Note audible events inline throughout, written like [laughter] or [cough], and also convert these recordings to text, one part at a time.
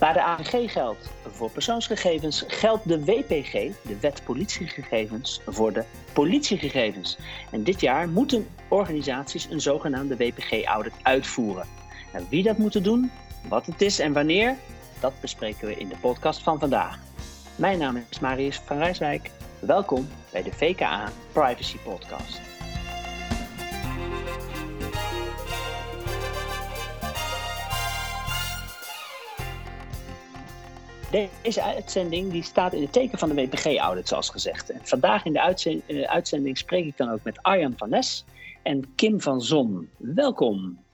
Waar de AVG geldt voor persoonsgegevens, geldt de WPG, de Wet Politiegegevens, voor de politiegegevens. En dit jaar moeten organisaties een zogenaamde WPG-audit uitvoeren. En wie dat moet doen, wat het is en wanneer, dat bespreken we in de podcast van vandaag. Mijn naam is Marius van Rijswijk. Welkom bij de VKA Privacy Podcast. Deze uitzending die staat in het teken van de WPG-audit, zoals gezegd. En vandaag in de eh, uitzending spreek ik dan ook met Arjan van Nes en Kim van Zon. Welkom.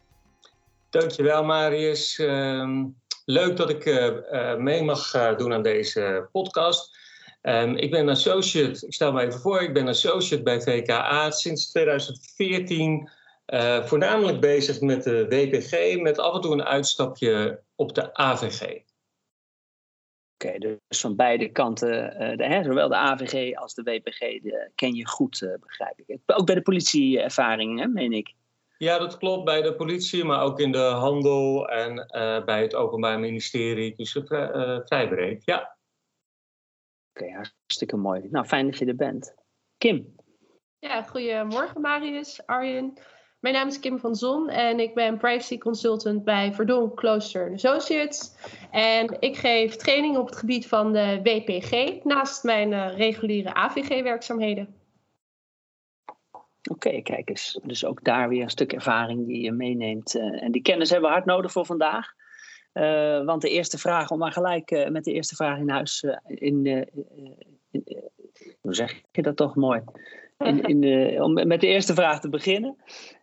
Dankjewel, Marius. Uh, leuk dat ik uh, mee mag doen aan deze podcast. Um, ik ben associate, ik stel me even voor, ik ben associate bij VKA sinds 2014. voornamelijk bezig met de WPG, met af en toe een uitstapje op de AVG. Oké, dus van beide kanten, uh, de, hè, zowel de AVG als de WPG, de, ken je goed, uh, begrijp ik. Ook bij de politieervaring, hè, meen ik. Ja, dat klopt, bij de politie, maar ook in de handel en uh, bij het Openbaar Ministerie. Dus vrij breed, ja. Oké, hartstikke mooi. Nou, fijn dat je er bent. Kim. Ja, goedemorgen Marius, Arjen. Mijn naam is Kim van Zon en ik ben privacy consultant bij Verdon Klooster Associates. En ik geef training op het gebied van de WPG naast mijn uh, reguliere AVG-werkzaamheden. Oké, kijk eens. Dus ook daar weer een stuk ervaring die je meeneemt. Uh, en die kennis hebben we hard nodig voor vandaag. Uh, want de eerste vraag, om maar gelijk met de eerste vraag in huis. in, in hoe zeg je dat toch mooi? [laughs] In, in de, om met de eerste vraag te beginnen.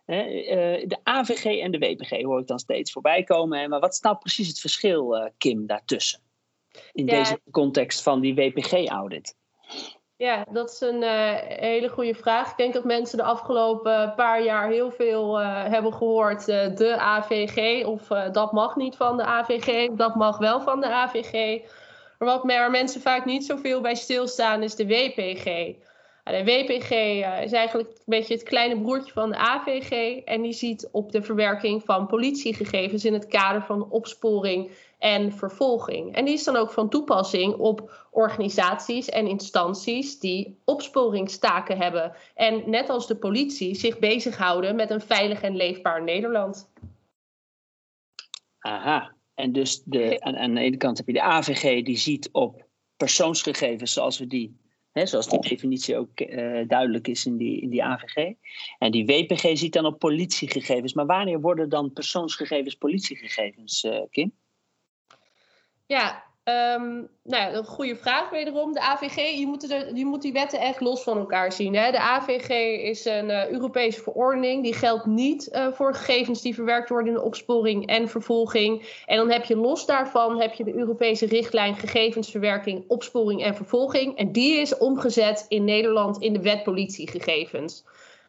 Eh, de AVG en de WPG hoor ik dan steeds voorbij komen. Maar wat is nou precies het verschil, uh, Kim, daartussen? In deze context van die WPG-audit. Ja, dat is een uh, hele goede vraag. Ik denk dat mensen de afgelopen paar jaar heel veel hebben gehoord. de AVG, of dat mag niet van de AVG, dat mag wel van de AVG. Maar wat waar mensen vaak niet zoveel bij stilstaan, is de WPG. De WPG eh, is eigenlijk een beetje het kleine broertje van de AVG. En die ziet op de verwerking van politiegegevens in het kader van opsporing en vervolging. En die is dan ook van toepassing op organisaties en instanties die opsporingstaken hebben. En net als de politie zich bezighouden met een veilig en leefbaar Nederland. Aha, en dus de, aan, aan de ene kant heb je de AVG die ziet op persoonsgegevens zoals we die Zoals die definitie ook uh, duidelijk is in die, in die AVG. En die WPG ziet dan op politiegegevens. Maar wanneer worden dan persoonsgegevens politiegegevens, uh, Kim? Ja, Um, nou, een goede vraag wederom. De AVG, je moet, je moet die wetten echt los van elkaar zien. Hè? De AVG is een uh, Europese verordening. Die geldt niet uh, voor gegevens die verwerkt worden in opsporing en vervolging. En dan heb je los daarvan heb je de Europese richtlijn gegevensverwerking, opsporing en vervolging. En die is omgezet in Nederland in de wet politiegegevens.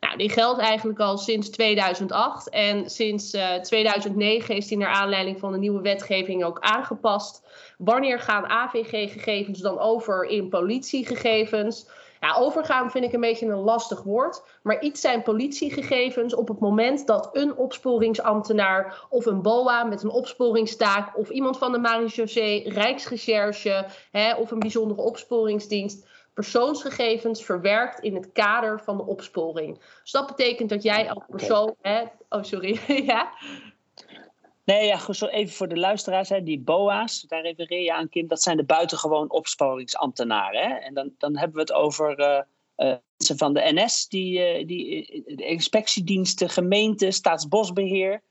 Nou, die geldt eigenlijk al sinds 2008. En sinds uh, 2009 is die naar aanleiding van de nieuwe wetgeving ook aangepast. Wanneer gaan AVG-gegevens dan over in politiegegevens? Ja, overgaan vind ik een beetje een lastig woord. Maar iets zijn politiegegevens op het moment dat een opsporingsambtenaar of een BOA met een opsporingstaak of iemand van de marechaussee, Rijksrecherche hè, of een bijzondere opsporingsdienst persoonsgegevens verwerkt in het kader van de opsporing. Dus dat betekent dat jij als persoon. Hè, oh, sorry. [laughs] ja. Nee, ja, zo even voor de luisteraars, hè, die BOA's, daar refereer je aan, Kim, dat zijn de buitengewoon opsporingsambtenaren. Hè? En dan, dan hebben we het over uh, uh, mensen van de NS, die, uh, die, de inspectiediensten, gemeente, staatsbosbeheer.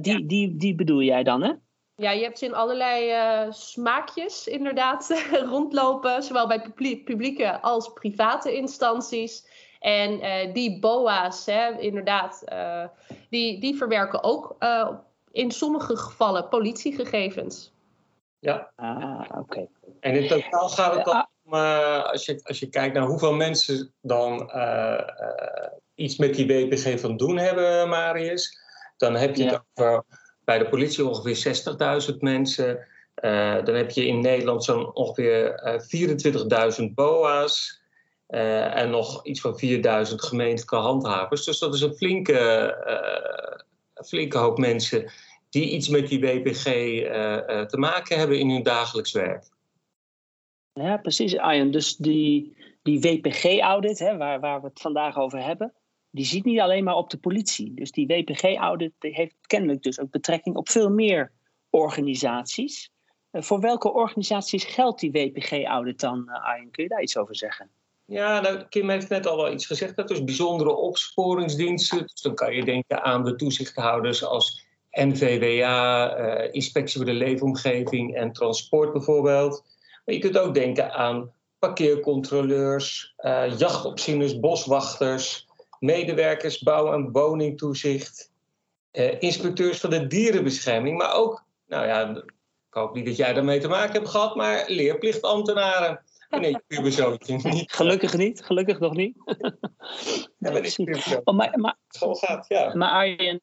die, ja. die, die bedoel jij dan, hè? Ja, je hebt ze in allerlei smaakjes inderdaad [laughs] rondlopen, zowel bij publieke als private instanties. En die BOA's, hè, inderdaad, die, die verwerken ook in sommige gevallen politiegegevens. Ja, ah, oké. En in totaal gaat het dan om, uh, als, je, als je kijkt naar hoeveel mensen dan uh, uh, iets met die WPG van doen hebben, Marius, dan heb je ja. het over bij de politie ongeveer 60.000 mensen. dan heb je in Nederland zo'n ongeveer 24.000 BOA's. en nog iets van 4000 gemeentelijke handhavers. Dus dat is een flinke, flinke hoop mensen die iets met die WPG te maken hebben in hun dagelijks werk. Ja, precies, Arjen. Dus die, die WPG-audit, waar, waar we het vandaag over hebben, die ziet niet alleen maar op de politie. Dus die WPG-audit heeft kennelijk dus ook betrekking op veel meer organisaties. Uh, voor welke organisaties geldt die WPG-audit dan, uh, Arjen? Kun je daar iets over zeggen? Ja, nou, Kim heeft net al wel iets gezegd. Dat is bijzondere opsporingsdiensten. Dus dan kan je denken aan de toezichthouders als NVWA, uh, eh, Inspectie voor de Leefomgeving en Transport bijvoorbeeld. Maar je kunt ook denken aan parkeercontroleurs, jachtopzieners, boswachters, medewerkers bouw- en woningtoezicht, eh, inspecteurs van de dierenbescherming, maar ook, nou ja, ik hoop niet dat jij daarmee te maken hebt gehad, maar leerplichtambtenaren. [laughs] Nee, puberzoontje. Niet. Gelukkig niet, gelukkig nog niet. ja, ben ik oh, maar, maar, School gaat, ja. Maar Arjen,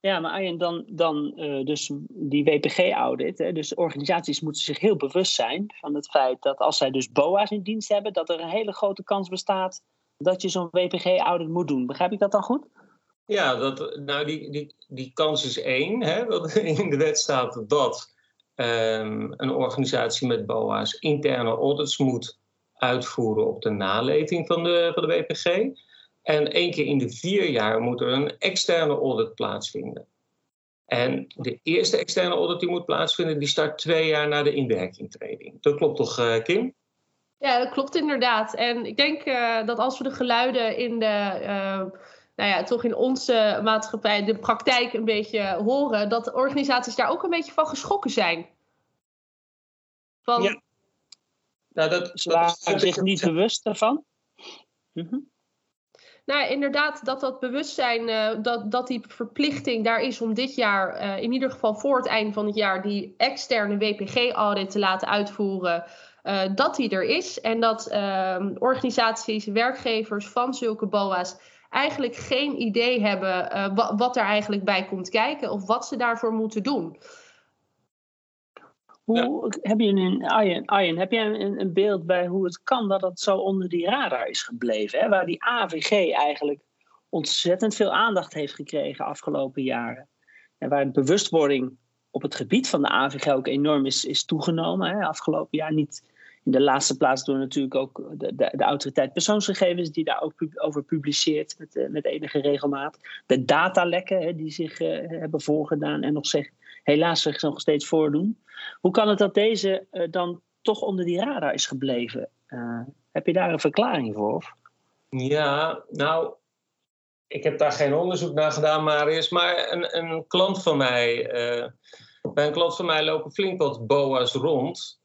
ja, maar Arjen, dan, dan uh, dus die WPG-audit. Dus organisaties moeten zich heel bewust zijn van het feit dat als zij dus BOA's in dienst hebben, dat er een hele grote kans bestaat dat je zo'n WPG-audit moet doen. Begrijp ik dat dan goed? Ja, dat, nou die, die, die kans is één. Hè, dat [laughs] in de wet staat dat um, een organisatie met BOA's interne audits moet uitvoeren op de naleving van de, van de WPG. En één keer in de vier jaar moet er een externe audit plaatsvinden. En de eerste externe audit die moet plaatsvinden, die start twee jaar na de inwerkingtreding. Dat klopt toch, uh, Kim? Ja, dat klopt inderdaad. En ik denk uh, dat als we de geluiden in de, uh, nou ja, toch in onze maatschappij, de praktijk een beetje horen, dat de organisaties daar ook een beetje van geschrokken zijn. Van, ja. Nou, dat, Ze waren zich niet bewust daarvan. Mm Nou, inderdaad, dat dat bewustzijn, uh, dat, dat die verplichting daar is om dit jaar, uh, in ieder geval voor het einde van het jaar, die externe WPG-audit te laten uitvoeren. Uh, dat die er is en dat uh, organisaties, werkgevers van zulke BOA's eigenlijk geen idee hebben uh, wat er eigenlijk bij komt kijken of wat ze daarvoor moeten doen. Hoe, heb je een, Arjen, Arjen, heb jij een, een, beeld bij hoe het kan dat het zo onder die radar is gebleven? Hè? Waar die AVG eigenlijk ontzettend veel aandacht heeft gekregen afgelopen jaren. En waar de bewustwording op het gebied van de AVG ook enorm is, is toegenomen. Hè? Afgelopen jaar niet in de laatste plaats door natuurlijk ook de, de, de autoriteit persoonsgegevens, die daar ook over publiceert met, uh, met enige regelmaat. De datalekken hè, die zich uh, hebben voorgedaan en nog zeg, helaas zich nog steeds voordoen. Hoe kan het dat deze uh, dan toch onder die radar is gebleven? heb je daar een verklaring voor? Ja, nou, ik heb daar geen onderzoek naar gedaan, Marius. Maar een, een klant van mij, bij een klant van mij lopen flink wat boa's rond.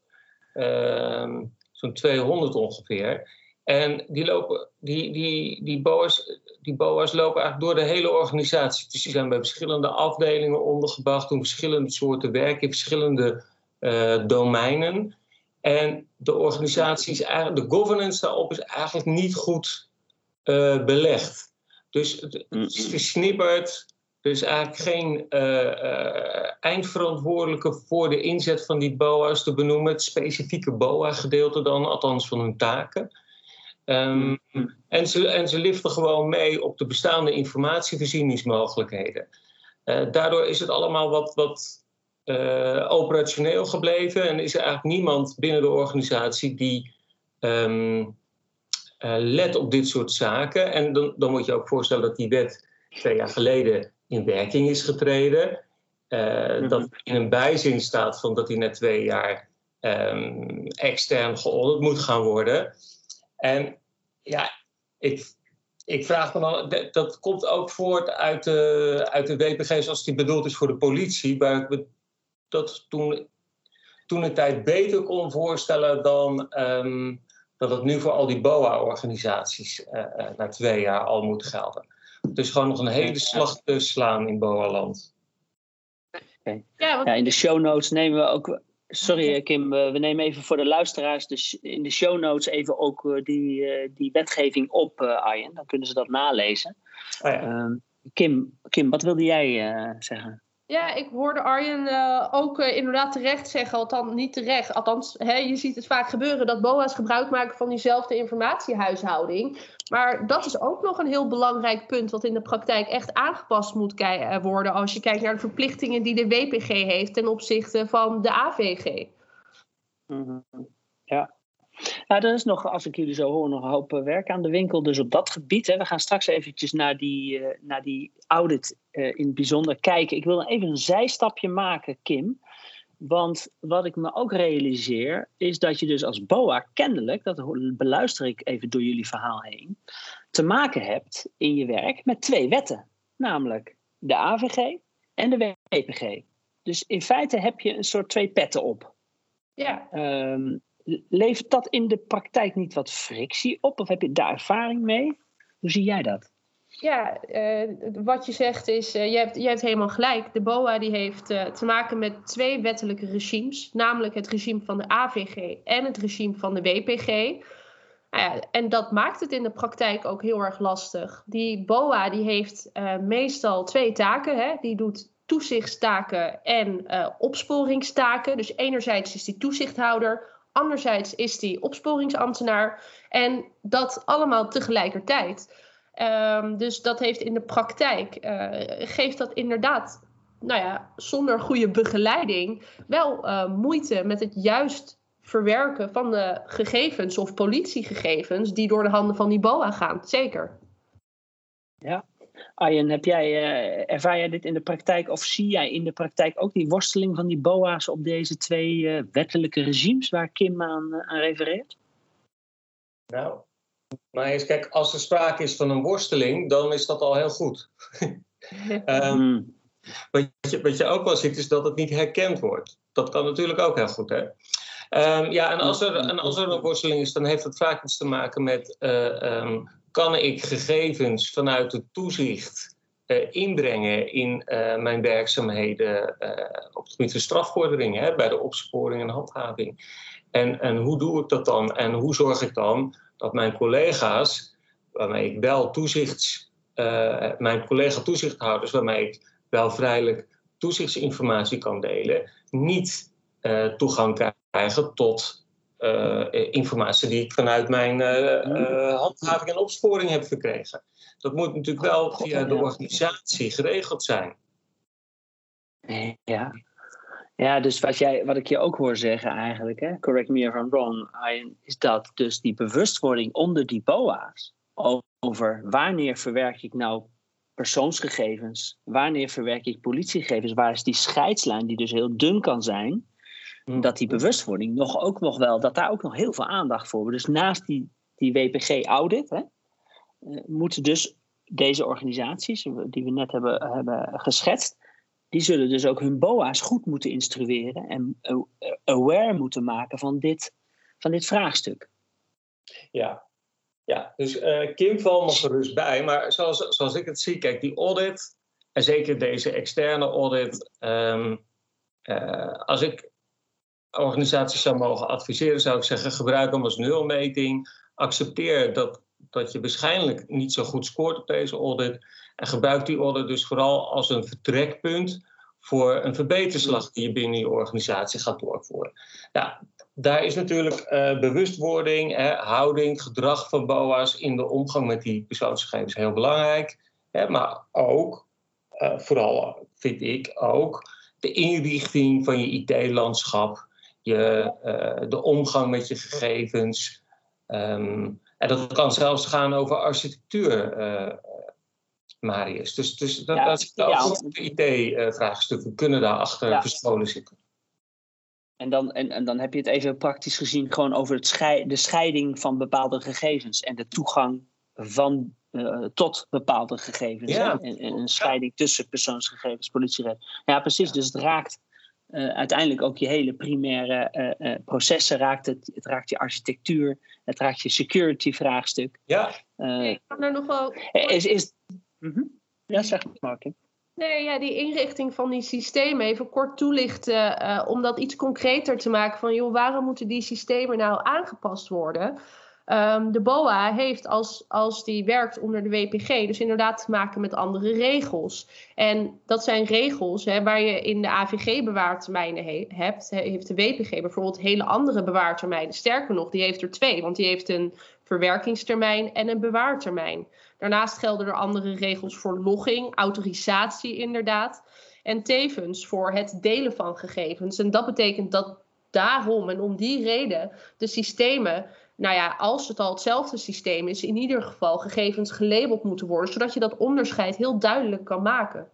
Ehm, zo'n 200 ongeveer. En die, lopen, die, die, die, BOA's, die BOA's lopen eigenlijk door de hele organisatie. Dus die zijn bij verschillende afdelingen ondergebracht, doen verschillende soorten werk in verschillende uh, domeinen. En de organisatie is eigenlijk, de governance daarop is eigenlijk niet goed uh, belegd. Dus het, het versnipperd. Er is eigenlijk geen uh, eindverantwoordelijke voor de inzet van die BOA's te benoemen. Het specifieke BOA-gedeelte dan, althans van hun taken. Um, en, ze, en ze liften gewoon mee op de bestaande informatievoorzieningsmogelijkheden. Uh, daardoor is het allemaal wat, wat operationeel gebleven en is er eigenlijk niemand binnen de organisatie die um, let op dit soort zaken. En dan, dan moet je ook voorstellen dat die wet twee jaar geleden in werking is getreden. Uh, Dat in een bijzin staat van dat hij na twee jaar um, extern geaudit moet gaan worden. En ja, ik, ik vraag me dan, dat komt ook voort uit de, uit de WPG zoals die bedoeld is voor de politie, waar ik dat toen, toen een tijd beter kon voorstellen dan um, dat het nu voor al die BOA-organisaties uh, uh, na twee jaar al moet gelden. Dus gewoon nog een hele slag te slaan in Boaland. Okay. Ja, ja, in de show notes nemen we ook. Sorry Kim, we nemen even voor de luisteraars dus in de show notes even ook eh, die, eh, die wetgeving op, Arjen. Dan kunnen ze dat nalezen. Oh ja. Ehm, Kim, Kim, wat wilde jij zeggen? Ja, ik hoorde Arjen uh, ook uh, inderdaad terecht zeggen, althans niet terecht. Althans, hè, je ziet het vaak gebeuren dat BOA's gebruik maken van diezelfde informatiehuishouding. Maar dat is ook nog een heel belangrijk punt wat in de praktijk echt aangepast moet worden. Als je kijkt naar de verplichtingen die de WPG heeft ten opzichte van de AVG. Mhm. Nou, er is nog, als ik jullie zo hoor, nog een hoop eh, werk aan de winkel. Dus op dat gebied, hè, we gaan straks eventjes naar die, uh, naar die audit uh, in het bijzonder kijken. Ik wil even een zijstapje maken, Kim. Want wat ik me ook realiseer, is dat je dus als BOA kennelijk, dat beluister ik even door jullie verhaal heen, te maken hebt in je werk met twee wetten. Namelijk de AVG en de WPG. Dus in feite heb je een soort twee petten op. Ja. Um, levert dat in de praktijk niet wat frictie op? Of heb je daar ervaring mee? Hoe zie jij dat? Ja, uh, wat je zegt is, uh, je, hebt, je hebt helemaal gelijk. De BOA die heeft uh, te maken met twee wettelijke regimes. Namelijk het regime van de AVG en het regime van de WPG. Nou en dat maakt het in de praktijk ook heel erg lastig. Die BOA die heeft meestal twee taken. Hè? Die doet toezichtstaken en opsporingstaken. Dus enerzijds is die toezichthouder, Anderzijds is die opsporingsambtenaar. En dat allemaal tegelijkertijd. Um, dus dat heeft in de praktijk, uh, geeft dat inderdaad, nou ja, zonder goede begeleiding, wel uh, moeite met het juist verwerken van de gegevens of politiegegevens die door de handen van die BOA gaan. Zeker. Ja, Arjen, heb jij, uh, ervaar jij dit in de praktijk of zie jij in de praktijk ook die worsteling van die BOA's op deze twee uh, wettelijke regimes waar Kim aan, uh, aan refereert? Nou, maar eens kijk, als er sprake is van een worsteling, dan is dat al heel goed. um, [laughs] wat, je, wat je ook wel ziet, is dat het niet herkend wordt. Dat kan natuurlijk ook heel goed, hè? Um, ja, en als, er, en als er een worsteling is, dan heeft het vaak iets te maken met um, kan ik gegevens vanuit het toezicht uh, inbrengen in uh, mijn werkzaamheden uh, op het gebied van strafvordering, hè, bij de opsporing en handhaving. En, en hoe doe ik dat dan? En hoe zorg ik dan dat mijn collega's, waarmee ik wel toezichts, mijn collega toezichthouders, waarmee ik wel vrijelijk toezichtsinformatie kan delen, niet toegang krijgen tot informatie die ik vanuit mijn uh, handhaving en opsporing heb verkregen. Dat moet natuurlijk wel via de organisatie geregeld zijn. Ja, ja dus wat, jij, wat ik je ook hoor zeggen eigenlijk, hè, correct me if I'm wrong, is dat dus die bewustwording onder die BOA's over wanneer verwerk ik nou persoonsgegevens, wanneer verwerk ik politiegegevens, waar is die scheidslijn die dus heel dun kan zijn, Mm. Dat die bewustwording nog ook nog wel, dat daar ook nog heel veel aandacht voor wordt. Dus naast die, die WPG-audit uh, eh, moeten dus deze organisaties, die we net hebben, hebben geschetst, die zullen dus ook hun BOA's goed moeten instrueren en aware moeten maken van dit, van dit vraagstuk. Ja, ja dus uh, Kim valt nog gerust bij, maar zoals, zoals ik het zie, kijk, die audit, en zeker deze externe audit, uh, als ik organisaties zou mogen adviseren, zou ik zeggen: gebruik hem als nulmeting. Accepteer dat, dat je waarschijnlijk niet zo goed scoort op deze audit. En gebruik die audit dus vooral als een vertrekpunt voor een verbeterslag die je binnen je organisatie gaat doorvoeren. Ja, daar is natuurlijk uh, bewustwording, hè, houding, gedrag van BOA's in de omgang met die persoonsgegevens heel belangrijk. Hè, maar ook, uh, vooral vind ik ook, de inrichting van je IT-landschap je, uh, de omgang met je gegevens. Um, en dat kan zelfs gaan over architectuur, uh, Marius. Dus, dus dat, ja, dat zitten ja, IT-vraagstukken kunnen daarachter ja. verscholen zitten. En dan, en, en dan heb je het even praktisch gezien gewoon over het schei de scheiding van bepaalde gegevens en de toegang van, uh, tot bepaalde gegevens. Ja. En, en, een scheiding tussen persoonsgegevens, politierecht. Ja, precies. Dus het raakt uh, uiteindelijk ook je hele primaire uh, processen raakt het. Het raakt je architectuur, het raakt je security vraagstuk. Ja. ik kan er nog wel. Is, is... Mm -hmm. Ja, zeg maar, Martin. Nee, ja, die inrichting van die systemen, even kort toelichten, uh, om dat iets concreter te maken van, joh, waarom moeten die systemen nou aangepast worden? Ehm, de BOA heeft als, als die werkt onder de WPG dus inderdaad te maken met andere regels. En dat zijn regels hè, waar je in de AVG bewaartermijnen hebt. heeft de WPG bijvoorbeeld hele andere bewaartermijnen. Sterker nog, die heeft er twee, want die heeft een verwerkingstermijn en een bewaartermijn. Daarnaast gelden er andere regels voor logging, autorisatie inderdaad. En tevens voor het delen van gegevens. En dat betekent dat daarom en om die reden de systemen nou ja, als het al hetzelfde systeem is, in ieder geval gegevens gelabeld moeten worden, zodat je dat onderscheid heel duidelijk kan maken.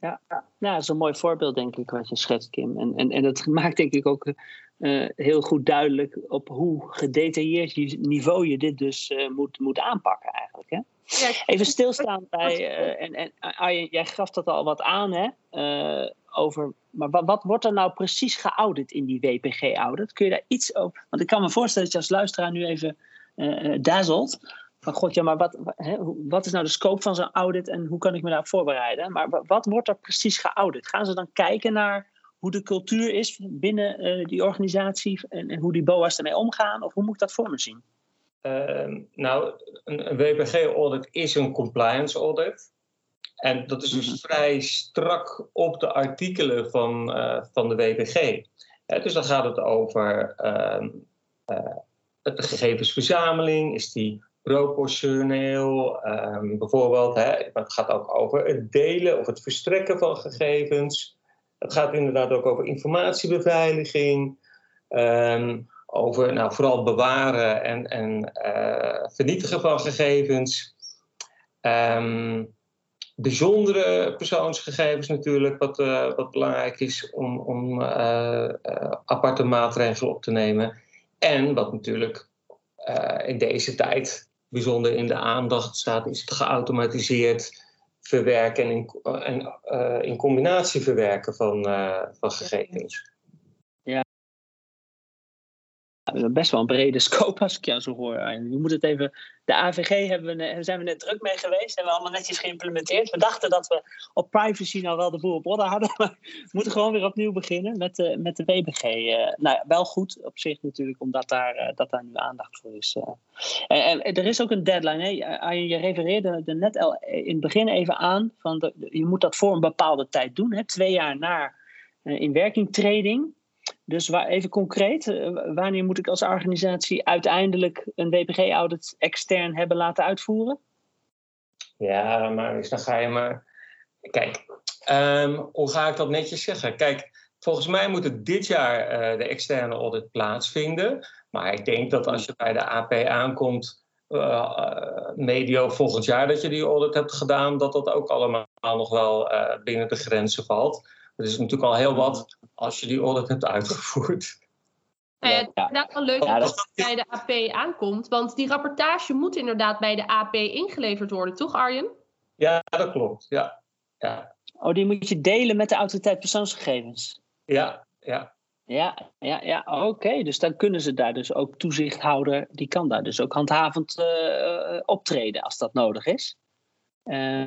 Ja, ja dat is een mooi voorbeeld, denk ik, wat je schetst, Kim. En, en, en dat [laughs] maakt, denk ik, ook uh, heel goed duidelijk op hoe gedetailleerd niveau je dit dus uh, moet, moet aanpakken, eigenlijk. Hè? Ja, Even stilstaan [laughs] bij, uh, en, en Arjen, jij gaf dat al wat aan, hè? Over, maar wat, wat, wordt er nou precies geaudit in die WPG-audit? Kun je daar iets over? Want ik kan me voorstellen dat je als luisteraar nu even uh, dazzelt. Van god, ja, maar wat, hè, wat is nou de scope van zo'n audit en hoe kan ik me daarop voorbereiden? Maar wat wordt er precies geaudit? Gaan ze dan kijken naar hoe de cultuur is binnen uh, die organisatie en, en, hoe die BOA's ermee omgaan? Of hoe moet ik dat voor me zien? Uh, nou, een, een WPG-audit is een compliance audit. En dat is dus mhm. vrij strak op de artikelen van, uh, van de WPG. dus dan gaat het over uh, uh, de gegevensverzameling, is die proportioneel? Um, bijvoorbeeld, hè, het gaat ook over het delen of het verstrekken van gegevens. Het gaat inderdaad ook over informatiebeveiliging, um, over nou, vooral bewaren en, en uh, vernietigen van gegevens. Um, bijzondere persoonsgegevens natuurlijk, wat, uh, wat belangrijk is om, om uh, aparte maatregelen op te nemen. En wat natuurlijk in deze tijd bijzonder in de aandacht staat, is het geautomatiseerd verwerken en in, en, in combinatie verwerken van, van gegevens best wel een brede [laughs] scope als ik jou zo hoor. We moeten het even. De AVG hebben we, zijn we net druk mee geweest. Hebben we allemaal netjes geïmplementeerd. We dachten dat we op privacy nou wel de boel op orde hadden. [laughs] Maar we moeten gewoon weer opnieuw beginnen met de, met de WBG. Eh, nou ja, wel goed op zich natuurlijk, omdat daar, uh, dat daar nu aandacht voor is. En, en, er is ook een deadline. Hè? Je refereerde er net al in het begin even aan. Van je moet dat voor een bepaalde tijd doen. Hè? Twee jaar na inwerking trading. Dus waar, even concreet, eh, wanneer moet ik als organisatie uiteindelijk een WPG-audit extern hebben laten uitvoeren? Ja, maar dan ga je maar. Kijk, ehm, hoe ga ik dat netjes zeggen? Kijk, volgens mij moet het dit jaar uh, de externe audit plaatsvinden. Maar ik denk dat als je bij de AP aankomt, uh, medio volgend jaar dat je die audit hebt gedaan, dat dat ook allemaal nog wel binnen de grenzen valt. Dat is natuurlijk al heel wat als je die audit hebt uitgevoerd. Nou ja, het is inderdaad wel leuk dat het bij de AP aankomt. Want die rapportage moet inderdaad bij de AP ingeleverd worden, toch Arjen? Ja, dat klopt. Ja. ja. Oh, die moet je delen met de autoriteit persoonsgegevens? Ja, ja. Ja, ja, ja. oké. Dus dan kunnen ze daar dus ook toezichthouder, die kan daar dus ook handhavend uh, optreden als dat nodig is. Uh,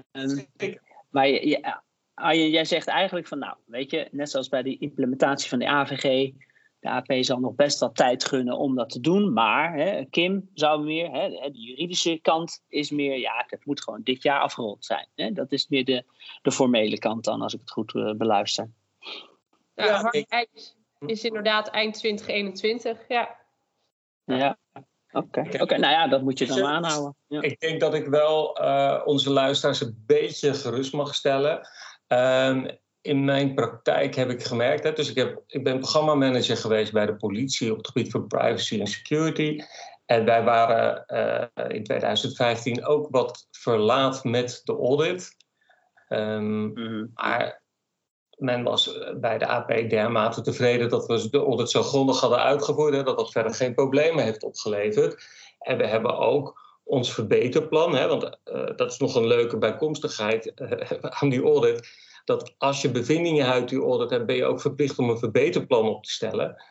maar ja, Arjen, jij zegt eigenlijk van, nou, weet je, net zoals bij de implementatie van de AVG, de AP zal nog best wel tijd gunnen om dat te doen, maar hè, Kim zou meer, hè, de juridische kant is meer, ja, het moet gewoon dit jaar afgerond zijn. Hè? Dat is meer de, de formele kant dan, als ik het goed uh, beluister. Ja, is inderdaad eind 2021, ja. Ja, Oké, okay. nou ja, dat moet je dan aanhouden. Ja. Ik denk dat ik wel uh, onze luisteraars een beetje gerust mag stellen. Um, in mijn praktijk heb ik gemerkt, hè, dus ik, heb, ik ben programmamanager geweest bij de politie op het gebied van privacy en security. En wij waren uh, in 2015 ook wat verlaat met de audit. Um, mm. Maar men was eh, bij de AP dermate tevreden dat we de audit zo grondig hadden uitgevoerd, hè, dat dat verder geen problemen heeft opgeleverd. En we hebben ook ons verbeterplan. Hè, want uh, dat is nog een leuke bijkomstigheid uh, [laughs] aan die audit. Dat als je bevindingen uit die audit hebt, ben je ook verplicht om een verbeterplan op te stellen.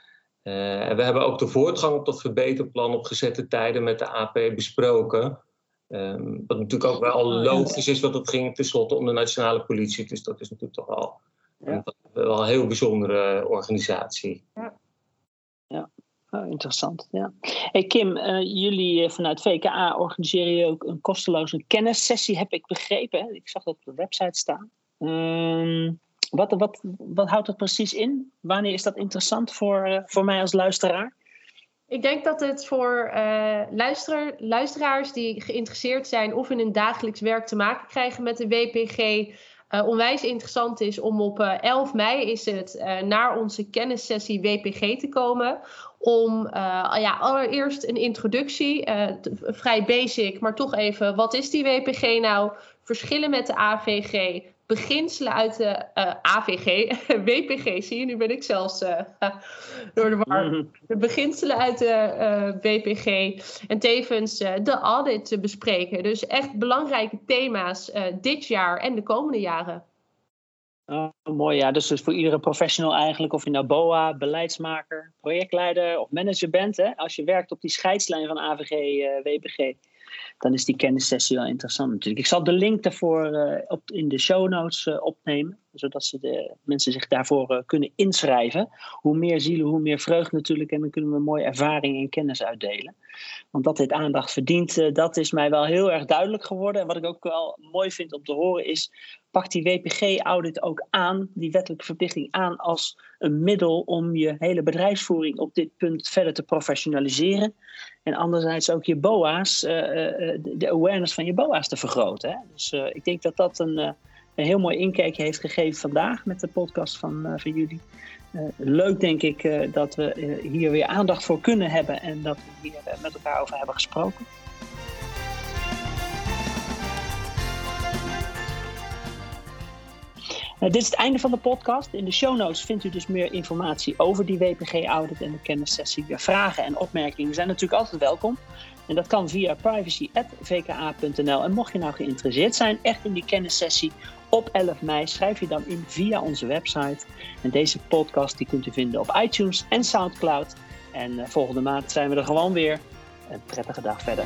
Uh, en we hebben ook de voortgang op dat verbeterplan op gezette tijden met de AP besproken. Um, wat natuurlijk ook wel logisch is, want het ging tenslotte om de nationale politie. Dus dat is natuurlijk toch wel, ja. een, wel een heel bijzondere organisatie. Ja. Oh, interessant, ja. Hey Kim, uh, jullie vanuit VKA organiseren ook een kosteloze kennissessie, heb ik begrepen. Ik zag dat op de website staan. Uh, wat, wat, wat houdt dat precies in? Wanneer is dat interessant voor, uh, voor mij als luisteraar? Ik denk dat het voor uh, luister, luisteraars die geïnteresseerd zijn of in hun dagelijks werk te maken krijgen met de WPG uh, onwijs interessant is om op 11 mei is het naar onze kennissessie WPG te komen om ja, allereerst een introductie, vrij basic, maar toch even, wat is die WPG nou? Verschillen met de AVG, beginselen uit de uh, AVG, [laughs] WPG, zie je, nu ben ik zelfs uh, [laughs] door de war. Mhm. De beginselen uit de uh, eh, WPG en tevens de audit te bespreken. Dus echt belangrijke thema's dit jaar en de komende jaren. Oh, mooi, ja. Dus, dus voor iedere professional eigenlijk, of je nou BOA, beleidsmaker, projectleider of manager bent, hè, als je werkt op die scheidslijn van AVG, WPG, dan is die kennissessie wel interessant natuurlijk. Ik zal de link daarvoor uh, op, in de show notes uh, opnemen, zodat ze de, mensen zich daarvoor uh, kunnen inschrijven. Hoe meer zielen, hoe meer vreugde natuurlijk. En dan kunnen we mooie ervaring en kennis uitdelen. Want dat dit aandacht verdient, dat is mij wel heel erg duidelijk geworden. En wat ik ook wel mooi vind om te horen is, pak die WPG-audit ook aan, die wettelijke verplichting aan als een middel om je hele bedrijfsvoering op dit punt verder te professionaliseren. En anderzijds ook je BOA's, uh, de awareness van je BOA's te vergroten. Dus ik denk dat dat een, een heel mooi inkijkje heeft gegeven vandaag met de podcast van, van jullie. leuk denk ik dat we hier weer aandacht voor kunnen hebben en dat we hier met elkaar over hebben gesproken. Dit is het einde van de podcast. In de show notes vindt u dus meer informatie over die WPG-audit en de kennissessie. Vragen en opmerkingen zijn natuurlijk altijd welkom. En dat kan via privacy.vka.nl. En mocht je nou geïnteresseerd zijn echt in die kennissessie op 11 mei, schrijf je dan in via onze website. En deze podcast die kunt u vinden op iTunes en Soundcloud. En uh, volgende maand zijn we er gewoon weer. Een prettige dag verder.